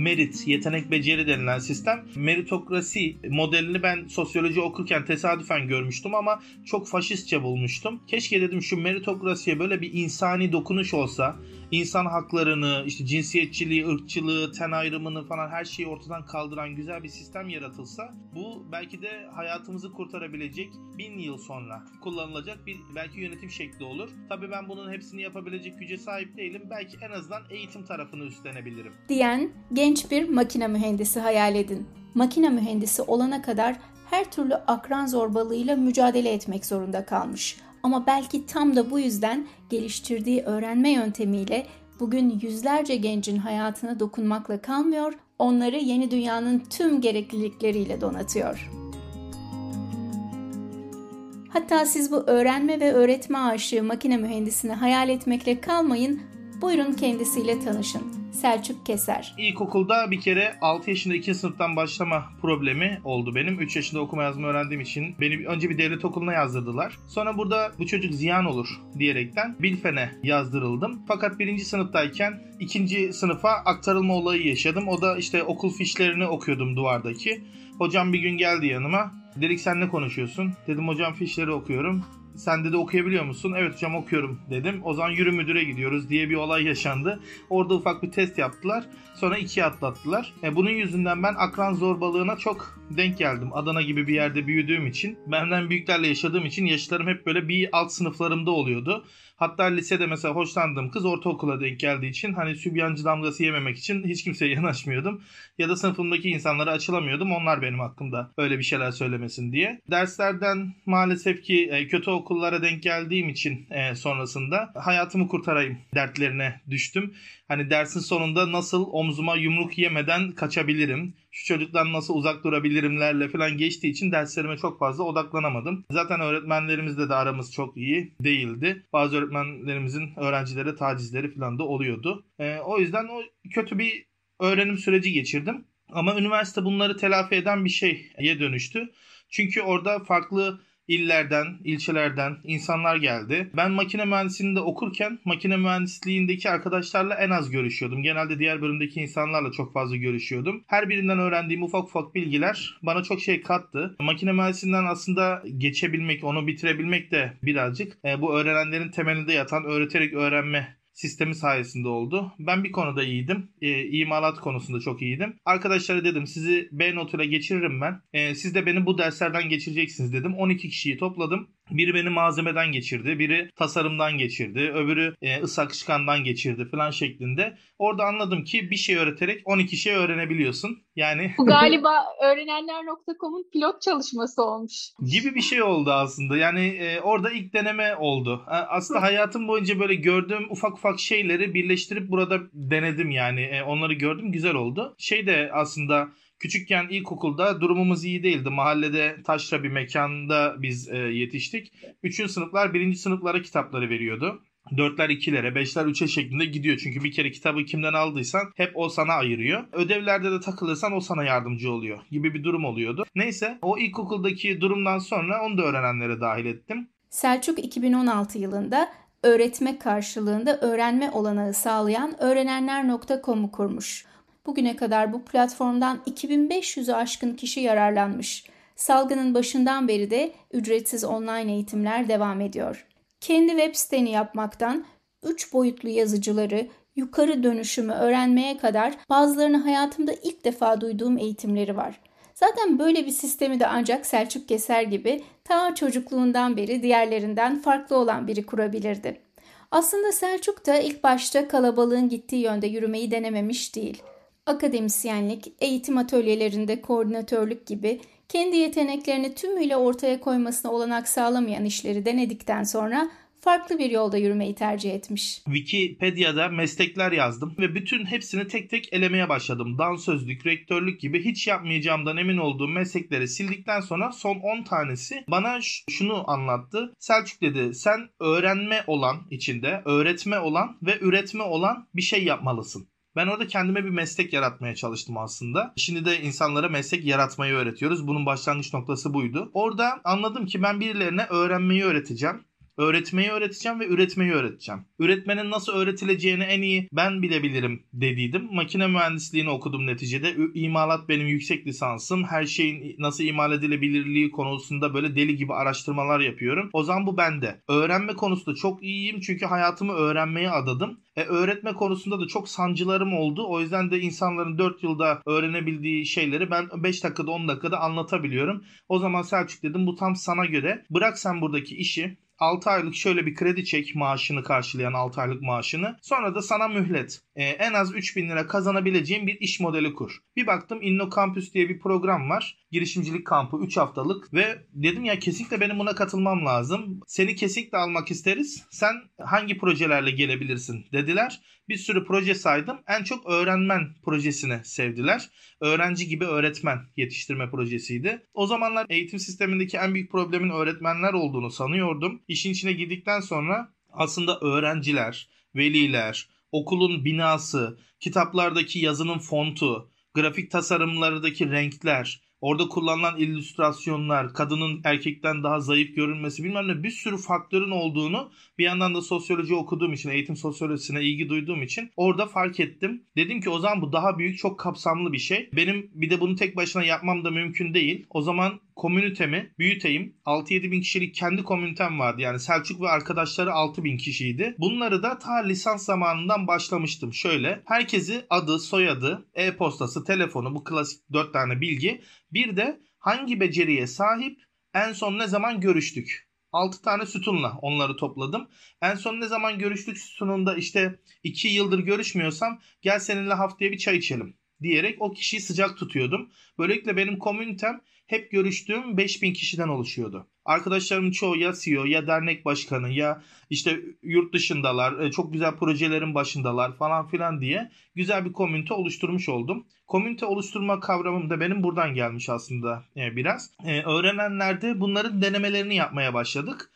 merit, yetenek beceri denilen sistem. Meritokrasi modelini ben sosyoloji okurken tesadüfen görmüştüm ama çok faşistçe bulmuştum. Keşke dedim şu meritokrasiye böyle bir insani dokunuş olsa insan haklarını, işte cinsiyetçiliği, ırkçılığı, ten ayrımını falan her şeyi ortadan kaldıran güzel bir sistem yaratılsa bu belki de hayatımızı kurtarabilecek bin yıl sonra kullanılacak bir belki yönetim şekli olur. Tabii ben bunun hepsini yapabilecek güce sahip değilim. Belki en azından eğitim tarafını üstlenebilirim. Diyen genç bir makine mühendisi hayal edin. Makine mühendisi olana kadar her türlü akran zorbalığıyla mücadele etmek zorunda kalmış. Ama belki tam da bu yüzden geliştirdiği öğrenme yöntemiyle bugün yüzlerce gencin hayatına dokunmakla kalmıyor, onları yeni dünyanın tüm gereklilikleriyle donatıyor. Hatta siz bu öğrenme ve öğretme aşığı makine mühendisini hayal etmekle kalmayın, buyurun kendisiyle tanışın. Selçuk Keser. İlkokulda bir kere 6 yaşında 2. sınıftan başlama problemi oldu benim. 3 yaşında okuma yazma öğrendiğim için beni önce bir devlet okuluna yazdırdılar. Sonra burada bu çocuk ziyan olur diyerekten Bilfen'e yazdırıldım. Fakat birinci sınıftayken ikinci sınıfa aktarılma olayı yaşadım. O da işte okul fişlerini okuyordum duvardaki. Hocam bir gün geldi yanıma. Dedik sen ne konuşuyorsun? Dedim hocam fişleri okuyorum. Sen dedi okuyabiliyor musun? Evet hocam okuyorum dedim. O zaman yürü müdüre gidiyoruz diye bir olay yaşandı. Orada ufak bir test yaptılar. Sonra ikiye atlattılar. E, bunun yüzünden ben akran zorbalığına çok denk geldim. Adana gibi bir yerde büyüdüğüm için. Benden büyüklerle yaşadığım için yaşlarım hep böyle bir alt sınıflarımda oluyordu. Hatta lisede mesela hoşlandığım kız ortaokula denk geldiği için hani sübyancı damgası yememek için hiç kimseye yanaşmıyordum. Ya da sınıfımdaki insanlara açılamıyordum. Onlar benim hakkımda öyle bir şeyler söylemesin diye. Derslerden maalesef ki e, kötü okullara denk geldiğim için e, sonrasında hayatımı kurtarayım dertlerine düştüm. Hani dersin sonunda nasıl omzuma yumruk yemeden kaçabilirim? Şu çocuktan nasıl uzak durabilirimlerle falan geçtiği için derslerime çok fazla odaklanamadım. Zaten öğretmenlerimizle de aramız çok iyi değildi. Bazı öğretmenlerimizin öğrencilere tacizleri falan da oluyordu. Ee, o yüzden o kötü bir öğrenim süreci geçirdim. Ama üniversite bunları telafi eden bir şeye dönüştü. Çünkü orada farklı illerden, ilçelerden insanlar geldi. Ben makine mühendisliğinde okurken makine mühendisliğindeki arkadaşlarla en az görüşüyordum. Genelde diğer bölümdeki insanlarla çok fazla görüşüyordum. Her birinden öğrendiğim ufak ufak bilgiler bana çok şey kattı. Makine mühendisliğinden aslında geçebilmek, onu bitirebilmek de birazcık e, bu öğrenenlerin temelinde yatan öğreterek öğrenme sistemi sayesinde oldu. Ben bir konuda iyiydim. E, imalat konusunda çok iyiydim. Arkadaşlara dedim sizi B notuyla geçiririm ben. E, siz de beni bu derslerden geçireceksiniz dedim. 12 kişiyi topladım. Biri beni malzemeden geçirdi, biri tasarımdan geçirdi, öbürü e, ıs akışkandan geçirdi falan şeklinde. Orada anladım ki bir şey öğreterek 12 şey öğrenebiliyorsun. Yani Bu galiba öğrenenler.com'un pilot çalışması olmuş. Gibi bir şey oldu aslında. Yani e, orada ilk deneme oldu. Aslında hayatım boyunca böyle gördüğüm ufak ufak şeyleri birleştirip burada denedim yani. E, onları gördüm, güzel oldu. Şey de aslında Küçükken ilkokulda durumumuz iyi değildi. Mahallede taşra bir mekanda biz e, yetiştik. Üçüncü sınıflar birinci sınıflara kitapları veriyordu. Dörtler ikilere, beşler üçe şeklinde gidiyor. Çünkü bir kere kitabı kimden aldıysan hep o sana ayırıyor. Ödevlerde de takılırsan o sana yardımcı oluyor gibi bir durum oluyordu. Neyse o ilkokuldaki durumdan sonra onu da öğrenenlere dahil ettim. Selçuk 2016 yılında öğretme karşılığında öğrenme olanağı sağlayan öğrenenler.com'u kurmuş. Bugüne kadar bu platformdan 2500'ü aşkın kişi yararlanmış. Salgının başından beri de ücretsiz online eğitimler devam ediyor. Kendi web siteni yapmaktan 3 boyutlu yazıcıları, yukarı dönüşümü öğrenmeye kadar bazılarını hayatımda ilk defa duyduğum eğitimleri var. Zaten böyle bir sistemi de ancak Selçuk Keser gibi ta çocukluğundan beri diğerlerinden farklı olan biri kurabilirdi. Aslında Selçuk da ilk başta kalabalığın gittiği yönde yürümeyi denememiş değil akademisyenlik, eğitim atölyelerinde koordinatörlük gibi kendi yeteneklerini tümüyle ortaya koymasına olanak sağlamayan işleri denedikten sonra farklı bir yolda yürümeyi tercih etmiş. Wikipedia'da meslekler yazdım ve bütün hepsini tek tek elemeye başladım. Dansözlük, rektörlük gibi hiç yapmayacağımdan emin olduğum meslekleri sildikten sonra son 10 tanesi bana şunu anlattı. Selçuk dedi sen öğrenme olan içinde, öğretme olan ve üretme olan bir şey yapmalısın. Ben orada kendime bir meslek yaratmaya çalıştım aslında. Şimdi de insanlara meslek yaratmayı öğretiyoruz. Bunun başlangıç noktası buydu. Orada anladım ki ben birilerine öğrenmeyi öğreteceğim öğretmeyi öğreteceğim ve üretmeyi öğreteceğim. Üretmenin nasıl öğretileceğini en iyi ben bilebilirim dediydim. Makine mühendisliğini okudum neticede. İmalat benim yüksek lisansım. Her şeyin nasıl imal edilebilirliği konusunda böyle deli gibi araştırmalar yapıyorum. O zaman bu bende. Öğrenme konusunda çok iyiyim çünkü hayatımı öğrenmeye adadım. E, öğretme konusunda da çok sancılarım oldu. O yüzden de insanların 4 yılda öğrenebildiği şeyleri ben 5 dakikada 10 dakikada anlatabiliyorum. O zaman Selçuk dedim bu tam sana göre. Bırak sen buradaki işi 6 aylık şöyle bir kredi çek maaşını karşılayan 6 aylık maaşını. Sonra da sana mühlet. Ee, en az 3000 lira kazanabileceğin bir iş modeli kur. Bir baktım Inno Campus diye bir program var. Girişimcilik kampı 3 haftalık ve dedim ya kesinlikle benim buna katılmam lazım. Seni kesinlikle almak isteriz. Sen hangi projelerle gelebilirsin dediler. Bir sürü proje saydım. En çok öğrenmen projesini sevdiler. Öğrenci gibi öğretmen yetiştirme projesiydi. O zamanlar eğitim sistemindeki en büyük problemin öğretmenler olduğunu sanıyordum. İşin içine girdikten sonra aslında öğrenciler, veliler, okulun binası, kitaplardaki yazının fontu, grafik tasarımlardaki renkler, Orada kullanılan illüstrasyonlar, kadının erkekten daha zayıf görünmesi bilmem ne bir sürü faktörün olduğunu bir yandan da sosyoloji okuduğum için, eğitim sosyolojisine ilgi duyduğum için orada fark ettim. Dedim ki o zaman bu daha büyük, çok kapsamlı bir şey. Benim bir de bunu tek başına yapmam da mümkün değil. O zaman komünitemi büyüteyim. 6-7 bin kişilik kendi komünitem vardı. Yani Selçuk ve arkadaşları 6 bin kişiydi. Bunları da ta lisans zamanından başlamıştım. Şöyle herkesi adı, soyadı, e-postası, telefonu bu klasik 4 tane bilgi. Bir de hangi beceriye sahip en son ne zaman görüştük? 6 tane sütunla onları topladım. En son ne zaman görüştük sütununda işte 2 yıldır görüşmüyorsam gel seninle haftaya bir çay içelim diyerek o kişiyi sıcak tutuyordum. Böylelikle benim komünitem hep görüştüğüm 5000 kişiden oluşuyordu. Arkadaşlarımın çoğu ya CEO ya dernek başkanı ya işte yurt dışındalar, e, çok güzel projelerin başındalar falan filan diye güzel bir komünite oluşturmuş oldum. Komünite oluşturma kavramım da benim buradan gelmiş aslında e, biraz. E, öğrenenlerde bunların denemelerini yapmaya başladık.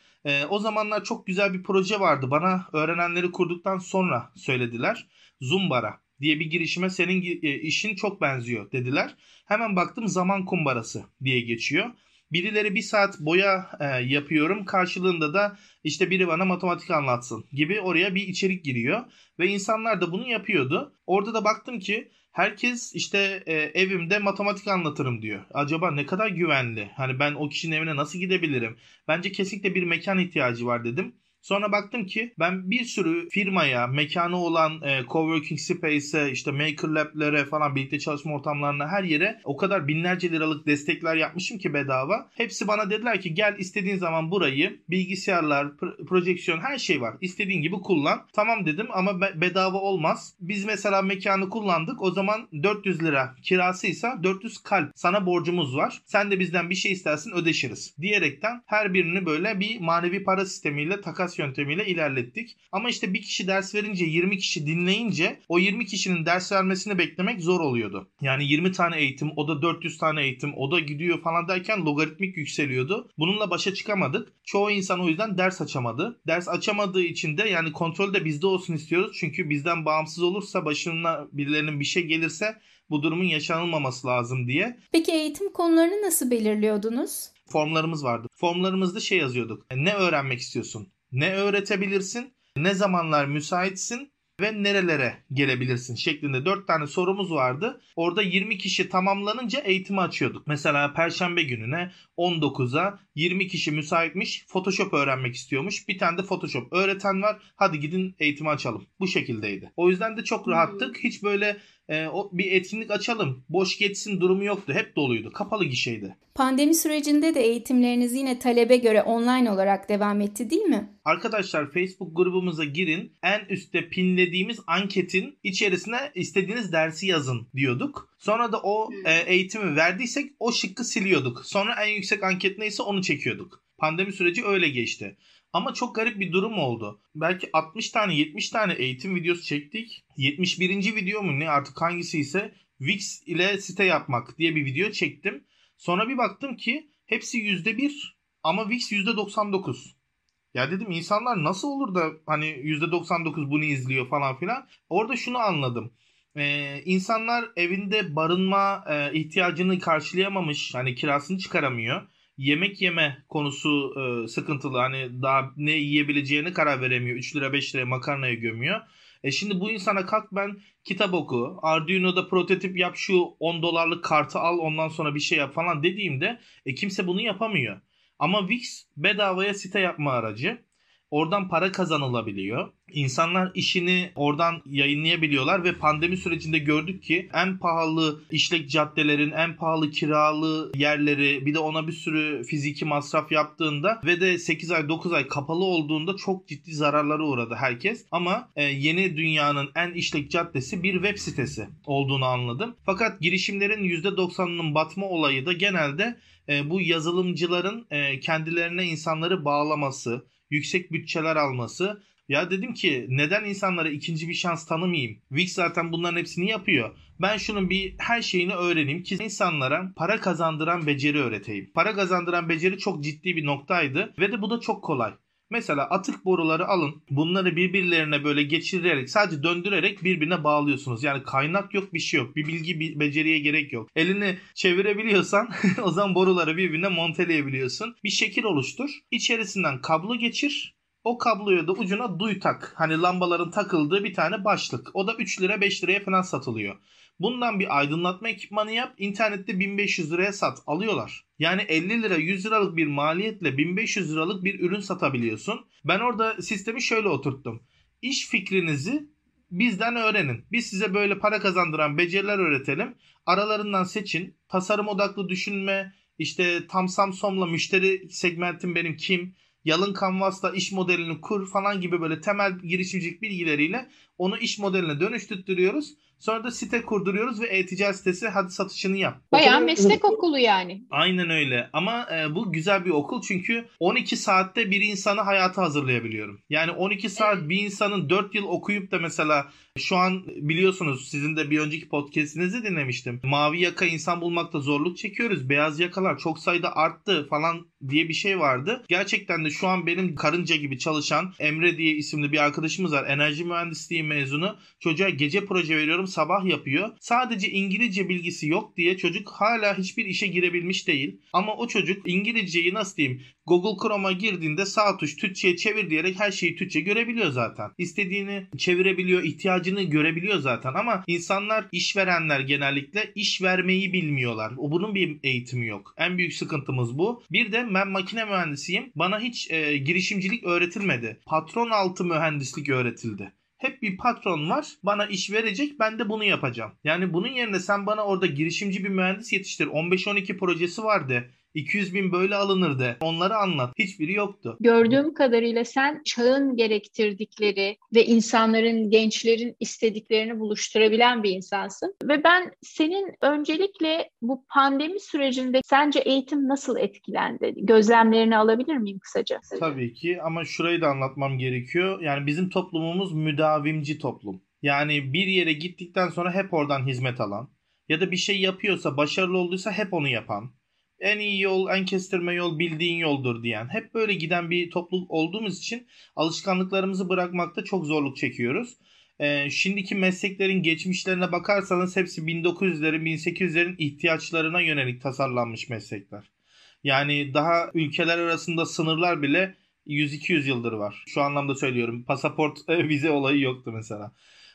O zamanlar çok güzel bir proje vardı. Bana öğrenenleri kurduktan sonra söylediler. Zumbara diye bir girişime senin işin çok benziyor dediler. Hemen baktım zaman kumbarası diye geçiyor. Birileri bir saat boya e, yapıyorum karşılığında da işte biri bana matematik anlatsın gibi oraya bir içerik giriyor. Ve insanlar da bunu yapıyordu. Orada da baktım ki herkes işte e, evimde matematik anlatırım diyor. Acaba ne kadar güvenli? Hani ben o kişinin evine nasıl gidebilirim? Bence kesinlikle bir mekan ihtiyacı var dedim. Sonra baktım ki ben bir sürü firmaya, mekanı olan e, coworking space'e, işte maker lab'lere falan birlikte çalışma ortamlarına her yere o kadar binlerce liralık destekler yapmışım ki bedava. Hepsi bana dediler ki gel istediğin zaman burayı bilgisayarlar, pr- projeksiyon her şey var. İstediğin gibi kullan. Tamam dedim ama be- bedava olmaz. Biz mesela mekanı kullandık. O zaman 400 lira kirasıysa 400 kalp sana borcumuz var. Sen de bizden bir şey istersin ödeşiriz. Diyerekten her birini böyle bir manevi para sistemiyle takas yöntemiyle ilerlettik. Ama işte bir kişi ders verince 20 kişi dinleyince o 20 kişinin ders vermesini beklemek zor oluyordu. Yani 20 tane eğitim, o da 400 tane eğitim, o da gidiyor falan derken logaritmik yükseliyordu. Bununla başa çıkamadık. Çoğu insan o yüzden ders açamadı. Ders açamadığı için de yani kontrol de bizde olsun istiyoruz. Çünkü bizden bağımsız olursa başına birilerinin bir şey gelirse bu durumun yaşanılmaması lazım diye. Peki eğitim konularını nasıl belirliyordunuz? Formlarımız vardı. Formlarımızda şey yazıyorduk. Ne öğrenmek istiyorsun? Ne öğretebilirsin, ne zamanlar müsaitsin ve nerelere gelebilirsin şeklinde 4 tane sorumuz vardı. Orada 20 kişi tamamlanınca eğitimi açıyorduk. Mesela perşembe gününe 19'a 20 kişi müsaitmiş Photoshop öğrenmek istiyormuş. Bir tane de Photoshop öğreten var. Hadi gidin eğitimi açalım. Bu şekildeydi. O yüzden de çok rahattık. Hiç böyle e, o bir etkinlik açalım. Boş geçsin durumu yoktu. Hep doluydu. Kapalı gişeydi. Pandemi sürecinde de eğitimleriniz yine talebe göre online olarak devam etti değil mi? Arkadaşlar Facebook grubumuza girin. En üstte pinlediğimiz anketin içerisine istediğiniz dersi yazın diyorduk. Sonra da o e, eğitimi verdiysek o şıkkı siliyorduk. Sonra en yüksek anket neyse onu çekiyorduk. Pandemi süreci öyle geçti. Ama çok garip bir durum oldu. Belki 60 tane 70 tane eğitim videosu çektik. 71. video mu ne artık hangisi ise Wix ile site yapmak diye bir video çektim. Sonra bir baktım ki hepsi %1 ama Wix %99. Ya dedim insanlar nasıl olur da hani %99 bunu izliyor falan filan. Orada şunu anladım. Ee, insanlar evinde barınma e, ihtiyacını karşılayamamış. Hani kirasını çıkaramıyor yemek yeme konusu e, sıkıntılı. Hani daha ne yiyebileceğini karar veremiyor. 3 lira 5 liraya makarnaya gömüyor. E şimdi bu insana kalk ben kitap oku, Arduino'da prototip yap şu 10 dolarlık kartı al ondan sonra bir şey yap falan dediğimde e, kimse bunu yapamıyor. Ama Wix bedavaya site yapma aracı. Oradan para kazanılabiliyor. İnsanlar işini oradan yayınlayabiliyorlar ve pandemi sürecinde gördük ki en pahalı işlek caddelerin, en pahalı kiralı yerleri bir de ona bir sürü fiziki masraf yaptığında ve de 8 ay 9 ay kapalı olduğunda çok ciddi zararlara uğradı herkes. Ama e, yeni dünyanın en işlek caddesi bir web sitesi olduğunu anladım. Fakat girişimlerin %90'ının batma olayı da genelde e, bu yazılımcıların e, kendilerine insanları bağlaması, yüksek bütçeler alması. Ya dedim ki neden insanlara ikinci bir şans tanımayayım? Wix zaten bunların hepsini yapıyor. Ben şunun bir her şeyini öğreneyim ki insanlara para kazandıran beceri öğreteyim. Para kazandıran beceri çok ciddi bir noktaydı ve de bu da çok kolay. Mesela atık boruları alın. Bunları birbirlerine böyle geçirerek sadece döndürerek birbirine bağlıyorsunuz. Yani kaynak yok bir şey yok. Bir bilgi bir beceriye gerek yok. Elini çevirebiliyorsan o zaman boruları birbirine monteleyebiliyorsun. Bir şekil oluştur. İçerisinden kablo geçir. O kabloya da ucuna duy tak. Hani lambaların takıldığı bir tane başlık. O da 3 lira 5 liraya falan satılıyor. Bundan bir aydınlatma ekipmanı yap. İnternette 1500 liraya sat. Alıyorlar. Yani 50 lira 100 liralık bir maliyetle 1500 liralık bir ürün satabiliyorsun. Ben orada sistemi şöyle oturttum. İş fikrinizi bizden öğrenin. Biz size böyle para kazandıran beceriler öğretelim. Aralarından seçin. Tasarım odaklı düşünme, işte tam Samsung'la müşteri segmentim benim kim? Yalın kanvasla iş modelini kur falan gibi böyle temel girişimcilik bilgileriyle onu iş modeline dönüştürüyoruz. Sonra da site kurduruyoruz ve e-ticaret sitesi hadi satışını yap. Bayağı meslek okulu yani. Aynen öyle ama e, bu güzel bir okul çünkü 12 saatte bir insanı hayata hazırlayabiliyorum. Yani 12 saat evet. bir insanın 4 yıl okuyup da mesela şu an biliyorsunuz sizin de bir önceki podcastinizi dinlemiştim. Mavi yaka insan bulmakta zorluk çekiyoruz. Beyaz yakalar çok sayıda arttı falan diye bir şey vardı. Gerçekten de şu an benim karınca gibi çalışan Emre diye isimli bir arkadaşımız var. Enerji mühendisliği mezunu. Çocuğa gece proje veriyorum sabah yapıyor. Sadece İngilizce bilgisi yok diye çocuk hala hiçbir işe girebilmiş değil. Ama o çocuk İngilizceyi nasıl diyeyim Google Chrome'a girdiğinde sağ tuş Türkçe'ye çevir diyerek her şeyi Türkçe görebiliyor zaten. İstediğini çevirebiliyor, ihtiyacını görebiliyor zaten ama insanlar işverenler genellikle iş vermeyi bilmiyorlar. O bunun bir eğitimi yok. En büyük sıkıntımız bu. Bir de ben makine mühendisiyim. Bana hiç e, girişimcilik öğretilmedi. Patron altı mühendislik öğretildi. Hep bir patron var. Bana iş verecek. Ben de bunu yapacağım. Yani bunun yerine sen bana orada girişimci bir mühendis yetiştir. 15-12 projesi vardı. 200 bin böyle alınırdı. Onları anlat. Hiçbiri yoktu. Gördüğüm kadarıyla sen çağın gerektirdikleri ve insanların, gençlerin istediklerini buluşturabilen bir insansın. Ve ben senin öncelikle bu pandemi sürecinde sence eğitim nasıl etkilendi? Gözlemlerini alabilir miyim kısaca? Tabii ki ama şurayı da anlatmam gerekiyor. Yani bizim toplumumuz müdavimci toplum. Yani bir yere gittikten sonra hep oradan hizmet alan ya da bir şey yapıyorsa, başarılı olduysa hep onu yapan en iyi yol, en kestirme yol bildiğin yoldur diyen. Hep böyle giden bir topluluk olduğumuz için alışkanlıklarımızı bırakmakta çok zorluk çekiyoruz. Ee, şimdiki mesleklerin geçmişlerine bakarsanız hepsi 1900'lerin, 1800'lerin ihtiyaçlarına yönelik tasarlanmış meslekler. Yani daha ülkeler arasında sınırlar bile 100-200 yıldır var. Şu anlamda söylüyorum. Pasaport e, vize olayı yoktu mesela.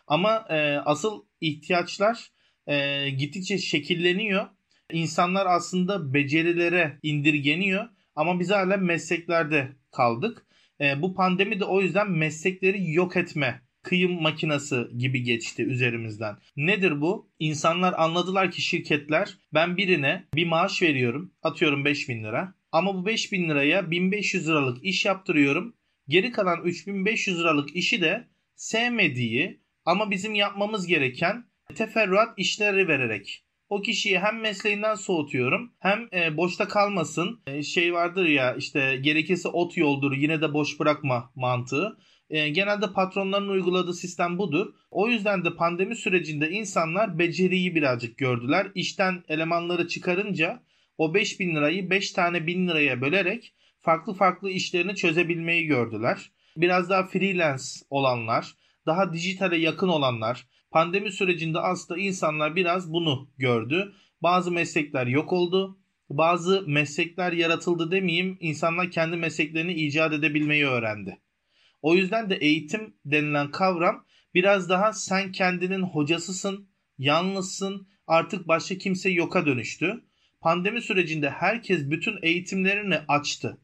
Ama e, asıl ihtiyaçlar e, gittikçe şekilleniyor İnsanlar aslında becerilere indirgeniyor ama biz hala mesleklerde kaldık. E, bu pandemi de o yüzden meslekleri yok etme kıyım makinası gibi geçti üzerimizden. Nedir bu? İnsanlar anladılar ki şirketler ben birine bir maaş veriyorum atıyorum 5000 lira ama bu 5000 liraya 1500 liralık iş yaptırıyorum. Geri kalan 3500 liralık işi de sevmediği ama bizim yapmamız gereken teferruat işleri vererek o kişiyi hem mesleğinden soğutuyorum hem e, boşta kalmasın. E, şey vardır ya işte gerekirse ot yoldur yine de boş bırakma mantığı. E, genelde patronların uyguladığı sistem budur. O yüzden de pandemi sürecinde insanlar beceriyi birazcık gördüler. İşten elemanları çıkarınca o 5000 lirayı 5 tane 1000 liraya bölerek farklı farklı işlerini çözebilmeyi gördüler. Biraz daha freelance olanlar, daha dijitale yakın olanlar, Pandemi sürecinde aslında insanlar biraz bunu gördü. Bazı meslekler yok oldu. bazı meslekler yaratıldı demeyeyim. İnsanlar kendi mesleklerini icat edebilmeyi öğrendi. O yüzden de eğitim denilen kavram biraz daha sen kendinin hocasısın, yalnızsın, artık başka kimse yoka dönüştü. Pandemi sürecinde herkes bütün eğitimlerini açtı.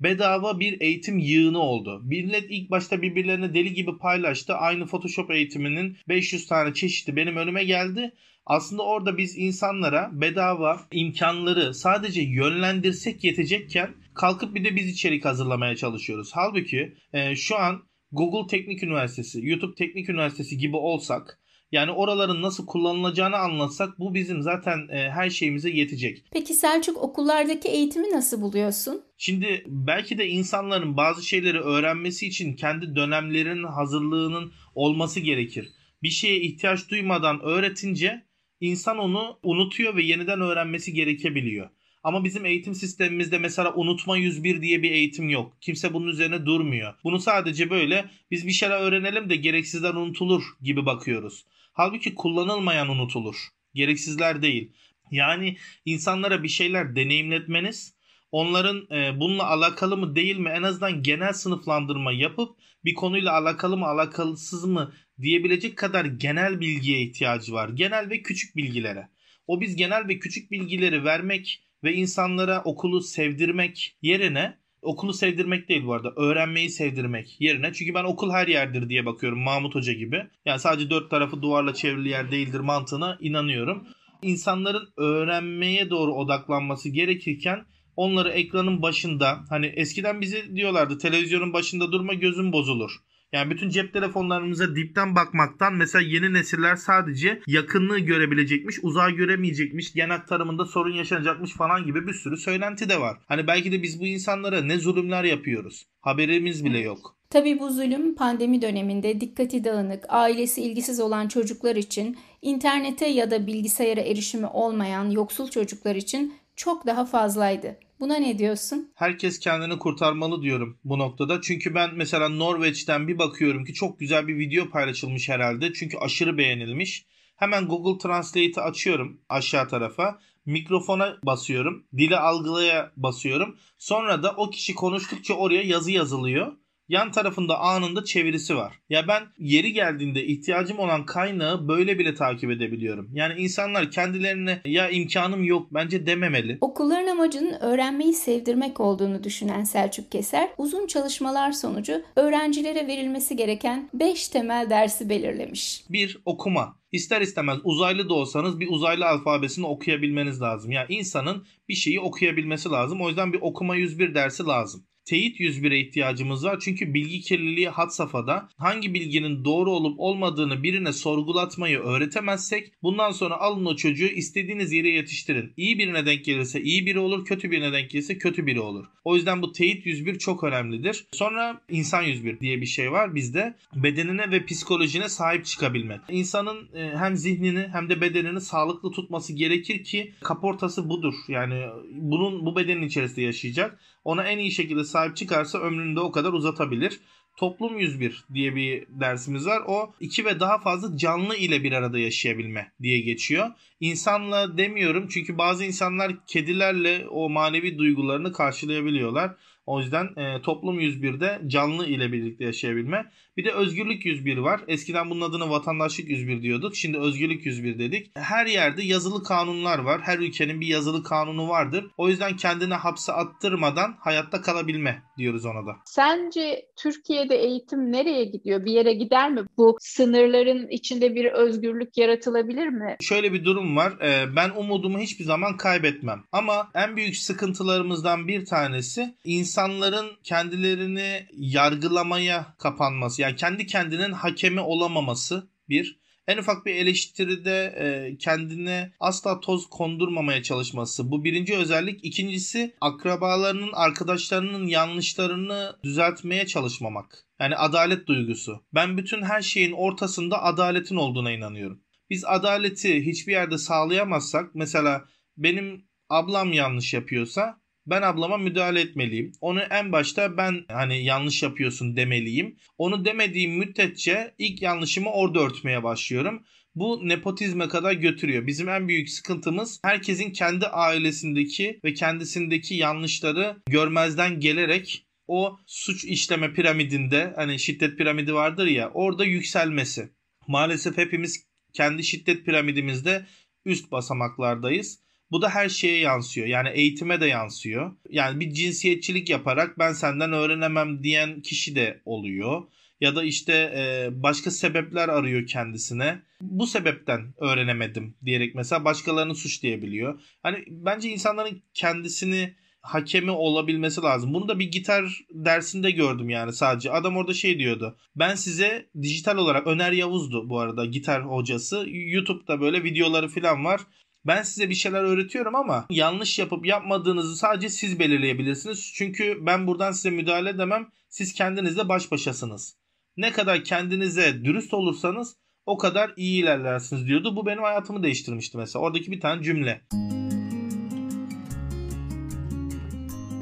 Bedava bir eğitim yığını oldu. Millet ilk başta birbirlerine deli gibi paylaştı. Aynı Photoshop eğitiminin 500 tane çeşidi benim önüme geldi. Aslında orada biz insanlara bedava imkanları sadece yönlendirsek yetecekken kalkıp bir de biz içerik hazırlamaya çalışıyoruz. Halbuki e, şu an Google Teknik Üniversitesi, YouTube Teknik Üniversitesi gibi olsak yani oraların nasıl kullanılacağını anlatsak bu bizim zaten e, her şeyimize yetecek. Peki Selçuk okullardaki eğitimi nasıl buluyorsun? Şimdi belki de insanların bazı şeyleri öğrenmesi için kendi dönemlerinin hazırlığının olması gerekir. Bir şeye ihtiyaç duymadan öğretince insan onu unutuyor ve yeniden öğrenmesi gerekebiliyor. Ama bizim eğitim sistemimizde mesela unutma 101 diye bir eğitim yok. Kimse bunun üzerine durmuyor. Bunu sadece böyle biz bir şeyler öğrenelim de gereksizler unutulur gibi bakıyoruz. Halbuki kullanılmayan unutulur. Gereksizler değil. Yani insanlara bir şeyler deneyimletmeniz onların e, bununla alakalı mı değil mi en azından genel sınıflandırma yapıp bir konuyla alakalı mı alakalısız mı diyebilecek kadar genel bilgiye ihtiyacı var. Genel ve küçük bilgilere. O biz genel ve küçük bilgileri vermek ve insanlara okulu sevdirmek yerine okulu sevdirmek değil bu arada öğrenmeyi sevdirmek yerine çünkü ben okul her yerdir diye bakıyorum Mahmut Hoca gibi. Yani sadece dört tarafı duvarla çevrili yer değildir mantığına inanıyorum. İnsanların öğrenmeye doğru odaklanması gerekirken onları ekranın başında hani eskiden bize diyorlardı televizyonun başında durma gözün bozulur. Yani bütün cep telefonlarımıza dipten bakmaktan mesela yeni nesiller sadece yakınlığı görebilecekmiş, uzağı göremeyecekmiş, gen aktarımında sorun yaşanacakmış falan gibi bir sürü söylenti de var. Hani belki de biz bu insanlara ne zulümler yapıyoruz. Haberimiz bile yok. Tabii bu zulüm pandemi döneminde dikkati dağınık, ailesi ilgisiz olan çocuklar için, internete ya da bilgisayara erişimi olmayan yoksul çocuklar için çok daha fazlaydı. Buna ne diyorsun? Herkes kendini kurtarmalı diyorum bu noktada. Çünkü ben mesela Norveç'ten bir bakıyorum ki çok güzel bir video paylaşılmış herhalde. Çünkü aşırı beğenilmiş. Hemen Google Translate'i açıyorum aşağı tarafa. Mikrofona basıyorum. Dili algılaya basıyorum. Sonra da o kişi konuştukça oraya yazı yazılıyor yan tarafında anında çevirisi var. Ya ben yeri geldiğinde ihtiyacım olan kaynağı böyle bile takip edebiliyorum. Yani insanlar kendilerine ya imkanım yok bence dememeli. Okulların amacının öğrenmeyi sevdirmek olduğunu düşünen Selçuk Keser uzun çalışmalar sonucu öğrencilere verilmesi gereken 5 temel dersi belirlemiş. 1. Okuma. İster istemez uzaylı da olsanız bir uzaylı alfabesini okuyabilmeniz lazım. Yani insanın bir şeyi okuyabilmesi lazım. O yüzden bir okuma 101 dersi lazım teyit 101'e ihtiyacımız var. Çünkü bilgi kirliliği had safhada. Hangi bilginin doğru olup olmadığını birine sorgulatmayı öğretemezsek bundan sonra alın o çocuğu istediğiniz yere yetiştirin. İyi birine denk gelirse iyi biri olur, kötü birine denk gelirse kötü biri olur. O yüzden bu teyit 101 çok önemlidir. Sonra insan 101 diye bir şey var bizde. Bedenine ve psikolojine sahip çıkabilmek. İnsanın e, hem zihnini hem de bedenini sağlıklı tutması gerekir ki kaportası budur. Yani bunun bu bedenin içerisinde yaşayacak ona en iyi şekilde sahip çıkarsa ömrünü de o kadar uzatabilir. Toplum 101 diye bir dersimiz var. O iki ve daha fazla canlı ile bir arada yaşayabilme diye geçiyor. İnsanla demiyorum çünkü bazı insanlar kedilerle o manevi duygularını karşılayabiliyorlar. O yüzden e, toplum 101'de canlı ile birlikte yaşayabilme. Bir de özgürlük 101 var. Eskiden bunun adını vatandaşlık 101 diyorduk. Şimdi özgürlük 101 dedik. Her yerde yazılı kanunlar var. Her ülkenin bir yazılı kanunu vardır. O yüzden kendine hapse attırmadan hayatta kalabilme diyoruz ona da. Sence Türkiye'de eğitim nereye gidiyor? Bir yere gider mi? Bu sınırların içinde bir özgürlük yaratılabilir mi? Şöyle bir durum var. Ee, ben umudumu hiçbir zaman kaybetmem. Ama en büyük sıkıntılarımızdan bir tanesi insanların kendilerini yargılamaya kapanması. Yani kendi kendinin hakemi olamaması bir. En ufak bir eleştiride e, kendine asla toz kondurmamaya çalışması. Bu birinci özellik. İkincisi akrabalarının, arkadaşlarının yanlışlarını düzeltmeye çalışmamak. Yani adalet duygusu. Ben bütün her şeyin ortasında adaletin olduğuna inanıyorum. Biz adaleti hiçbir yerde sağlayamazsak mesela benim ablam yanlış yapıyorsa ben ablama müdahale etmeliyim. Onu en başta ben hani yanlış yapıyorsun demeliyim. Onu demediğim müddetçe ilk yanlışımı orada örtmeye başlıyorum. bu nepotizme kadar götürüyor. Bizim en büyük sıkıntımız herkesin kendi ailesindeki ve kendisindeki yanlışları görmezden gelerek o suç işleme piramidinde hani şiddet piramidi vardır ya orada yükselmesi. Maalesef hepimiz kendi şiddet piramidimizde üst basamaklardayız. Bu da her şeye yansıyor. Yani eğitime de yansıyor. Yani bir cinsiyetçilik yaparak ben senden öğrenemem diyen kişi de oluyor. Ya da işte e, başka sebepler arıyor kendisine. Bu sebepten öğrenemedim diyerek mesela başkalarını suçlayabiliyor. Hani bence insanların kendisini hakemi olabilmesi lazım. Bunu da bir gitar dersinde gördüm yani sadece. Adam orada şey diyordu. Ben size dijital olarak Öner Yavuz'du bu arada gitar hocası. YouTube'da böyle videoları falan var. Ben size bir şeyler öğretiyorum ama yanlış yapıp yapmadığınızı sadece siz belirleyebilirsiniz. Çünkü ben buradan size müdahale edemem. Siz kendinizle baş başasınız. Ne kadar kendinize dürüst olursanız o kadar iyi ilerlersiniz diyordu. Bu benim hayatımı değiştirmişti mesela. Oradaki bir tane cümle.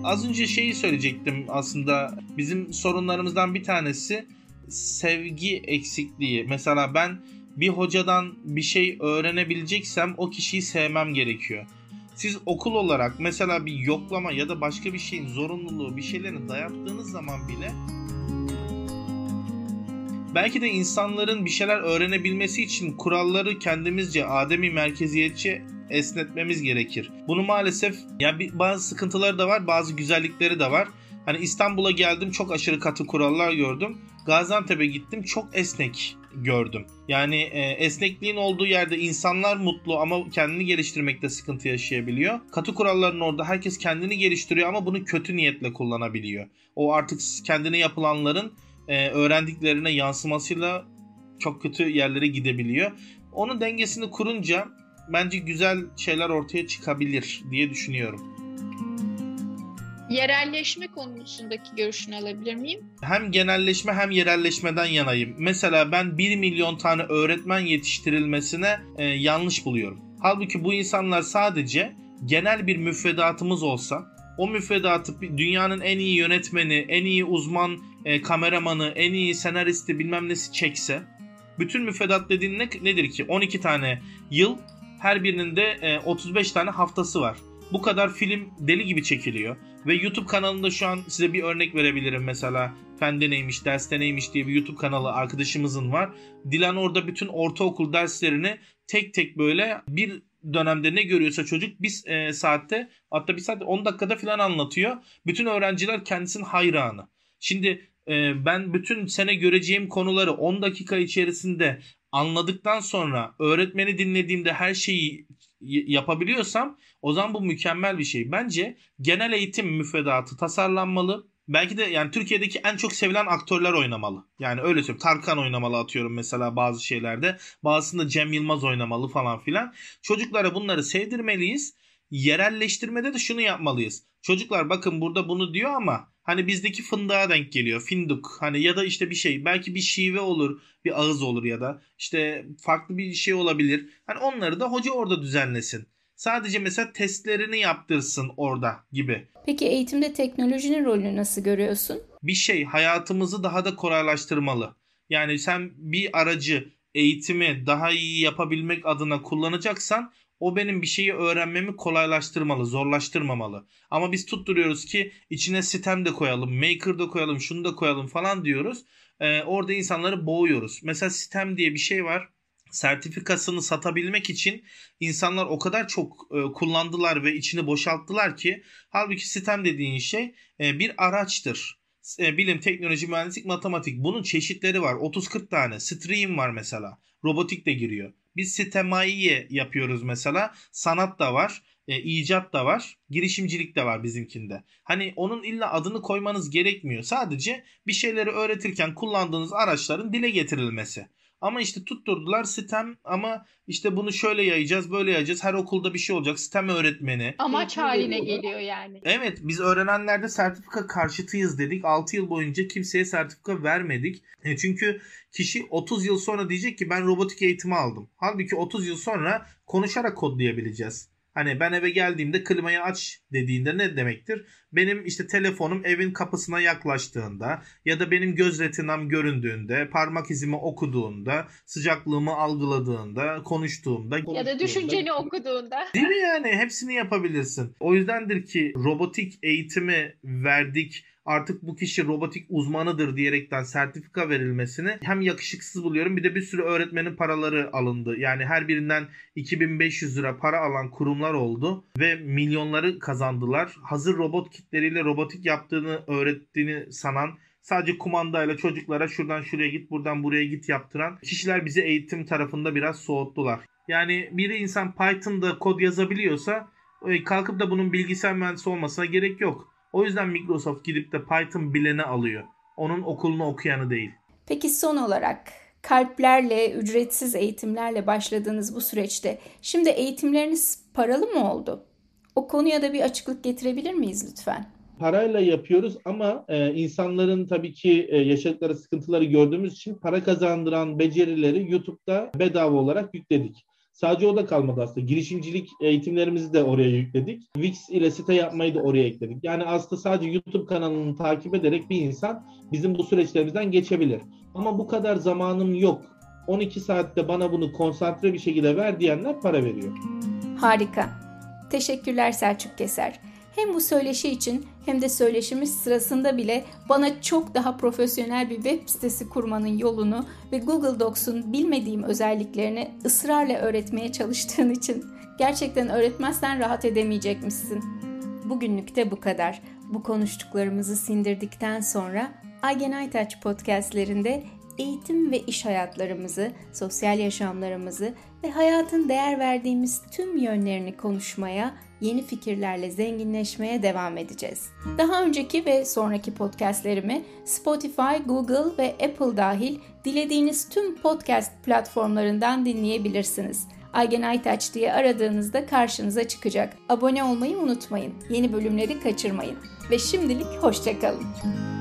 Az önce şeyi söyleyecektim aslında. Bizim sorunlarımızdan bir tanesi sevgi eksikliği. Mesela ben bir hocadan bir şey öğrenebileceksem o kişiyi sevmem gerekiyor. Siz okul olarak mesela bir yoklama ya da başka bir şeyin zorunluluğu bir şeylerin dayattığınız zaman bile belki de insanların bir şeyler öğrenebilmesi için kuralları kendimizce ademi merkeziyetçi esnetmemiz gerekir. Bunu maalesef yani bazı sıkıntıları da var, bazı güzellikleri de var. Hani İstanbul'a geldim çok aşırı katı kurallar gördüm. Gaziantep'e gittim çok esnek gördüm. Yani e, esnekliğin olduğu yerde insanlar mutlu ama kendini geliştirmekte sıkıntı yaşayabiliyor. Katı kuralların orada herkes kendini geliştiriyor ama bunu kötü niyetle kullanabiliyor. O artık kendine yapılanların e, öğrendiklerine yansımasıyla çok kötü yerlere gidebiliyor. Onun dengesini kurunca bence güzel şeyler ortaya çıkabilir diye düşünüyorum. Yerelleşme konusundaki görüşünü alabilir miyim? Hem genelleşme hem yerelleşmeden yanayım. Mesela ben 1 milyon tane öğretmen yetiştirilmesine e, yanlış buluyorum. Halbuki bu insanlar sadece genel bir müfredatımız olsa o müfredatı dünyanın en iyi yönetmeni, en iyi uzman e, kameramanı, en iyi senaristi bilmem nesi çekse bütün müfredat dediğin ne, nedir ki? 12 tane yıl her birinin de e, 35 tane haftası var. Bu kadar film deli gibi çekiliyor. Ve YouTube kanalında şu an size bir örnek verebilirim mesela. Fende neymiş, derste neymiş diye bir YouTube kanalı arkadaşımızın var. Dilan orada bütün ortaokul derslerini tek tek böyle bir dönemde ne görüyorsa çocuk bir e, saatte hatta bir saatte 10 dakikada falan anlatıyor. Bütün öğrenciler kendisinin hayranı. Şimdi e, ben bütün sene göreceğim konuları 10 dakika içerisinde anladıktan sonra öğretmeni dinlediğimde her şeyi yapabiliyorsam o zaman bu mükemmel bir şey. Bence genel eğitim müfredatı tasarlanmalı. Belki de yani Türkiye'deki en çok sevilen aktörler oynamalı. Yani öyle söyleyeyim. Tarkan oynamalı atıyorum mesela bazı şeylerde. Bazısında Cem Yılmaz oynamalı falan filan. Çocuklara bunları sevdirmeliyiz. Yerelleştirmede de şunu yapmalıyız. Çocuklar bakın burada bunu diyor ama Hani bizdeki fındığa denk geliyor. Finduk. Hani ya da işte bir şey. Belki bir şive olur. Bir ağız olur ya da. işte farklı bir şey olabilir. Hani onları da hoca orada düzenlesin. Sadece mesela testlerini yaptırsın orada gibi. Peki eğitimde teknolojinin rolünü nasıl görüyorsun? Bir şey hayatımızı daha da kolaylaştırmalı. Yani sen bir aracı eğitimi daha iyi yapabilmek adına kullanacaksan o benim bir şeyi öğrenmemi kolaylaştırmalı, zorlaştırmamalı. Ama biz tutturuyoruz ki içine sistem de koyalım, maker da koyalım, şunu da koyalım falan diyoruz. Ee, orada insanları boğuyoruz. Mesela sistem diye bir şey var. Sertifikasını satabilmek için insanlar o kadar çok e, kullandılar ve içini boşalttılar ki halbuki sistem dediğin şey e, bir araçtır. E, bilim, teknoloji, mühendislik, matematik bunun çeşitleri var. 30-40 tane. Stream var mesela. Robotik de giriyor. Biz sitemaiye yapıyoruz mesela. Sanat da var. E, icat da var. Girişimcilik de var bizimkinde. Hani onun illa adını koymanız gerekmiyor. Sadece bir şeyleri öğretirken kullandığınız araçların dile getirilmesi. Ama işte tutturdular sistem ama işte bunu şöyle yayacağız böyle yayacağız. Her okulda bir şey olacak. Sistem öğretmeni. Amaç haline geliyor yani. Evet biz öğrenenlerde sertifika karşıtıyız dedik. 6 yıl boyunca kimseye sertifika vermedik. E çünkü kişi 30 yıl sonra diyecek ki ben robotik eğitimi aldım. Halbuki 30 yıl sonra konuşarak kodlayabileceğiz. Hani ben eve geldiğimde klimayı aç dediğinde ne demektir? Benim işte telefonum evin kapısına yaklaştığında ya da benim göz retinam göründüğünde, parmak izimi okuduğunda, sıcaklığımı algıladığında, konuştuğumda. Ya da düşünceni okuduğunda. Değil mi yani? Hepsini yapabilirsin. O yüzdendir ki robotik eğitimi verdik artık bu kişi robotik uzmanıdır diyerekten sertifika verilmesini hem yakışıksız buluyorum bir de bir sürü öğretmenin paraları alındı. Yani her birinden 2500 lira para alan kurumlar oldu ve milyonları kazandılar. Hazır robot kitleriyle robotik yaptığını öğrettiğini sanan sadece kumandayla çocuklara şuradan şuraya git buradan buraya git yaptıran kişiler bizi eğitim tarafında biraz soğuttular. Yani bir insan Python'da kod yazabiliyorsa e, kalkıp da bunun bilgisayar mühendisi olmasına gerek yok. O yüzden Microsoft gidip de Python bileni alıyor. Onun okulunu okuyanı değil. Peki son olarak kalplerle, ücretsiz eğitimlerle başladığınız bu süreçte şimdi eğitimleriniz paralı mı oldu? O konuya da bir açıklık getirebilir miyiz lütfen? Parayla yapıyoruz ama e, insanların tabii ki e, yaşadıkları sıkıntıları gördüğümüz için para kazandıran becerileri YouTube'da bedava olarak yükledik. Sadece o da kalmadı aslında. Girişimcilik eğitimlerimizi de oraya yükledik. Wix ile site yapmayı da oraya ekledik. Yani aslında sadece YouTube kanalını takip ederek bir insan bizim bu süreçlerimizden geçebilir. Ama bu kadar zamanım yok. 12 saatte bana bunu konsantre bir şekilde ver diyenler para veriyor. Harika. Teşekkürler Selçuk Keser. Hem bu söyleşi için hem de söyleşimiz sırasında bile bana çok daha profesyonel bir web sitesi kurmanın yolunu ve Google Docs'un bilmediğim özelliklerini ısrarla öğretmeye çalıştığın için gerçekten öğretmezsen rahat edemeyecekmişsin. Bugünlük de bu kadar. Bu konuştuklarımızı sindirdikten sonra Aygen Aytaç podcastlerinde eğitim ve iş hayatlarımızı, sosyal yaşamlarımızı ve hayatın değer verdiğimiz tüm yönlerini konuşmaya yeni fikirlerle zenginleşmeye devam edeceğiz. Daha önceki ve sonraki podcastlerimi Spotify, Google ve Apple dahil dilediğiniz tüm podcast platformlarından dinleyebilirsiniz. Aygen Aytaç diye aradığınızda karşınıza çıkacak. Abone olmayı unutmayın. Yeni bölümleri kaçırmayın. Ve şimdilik hoşçakalın.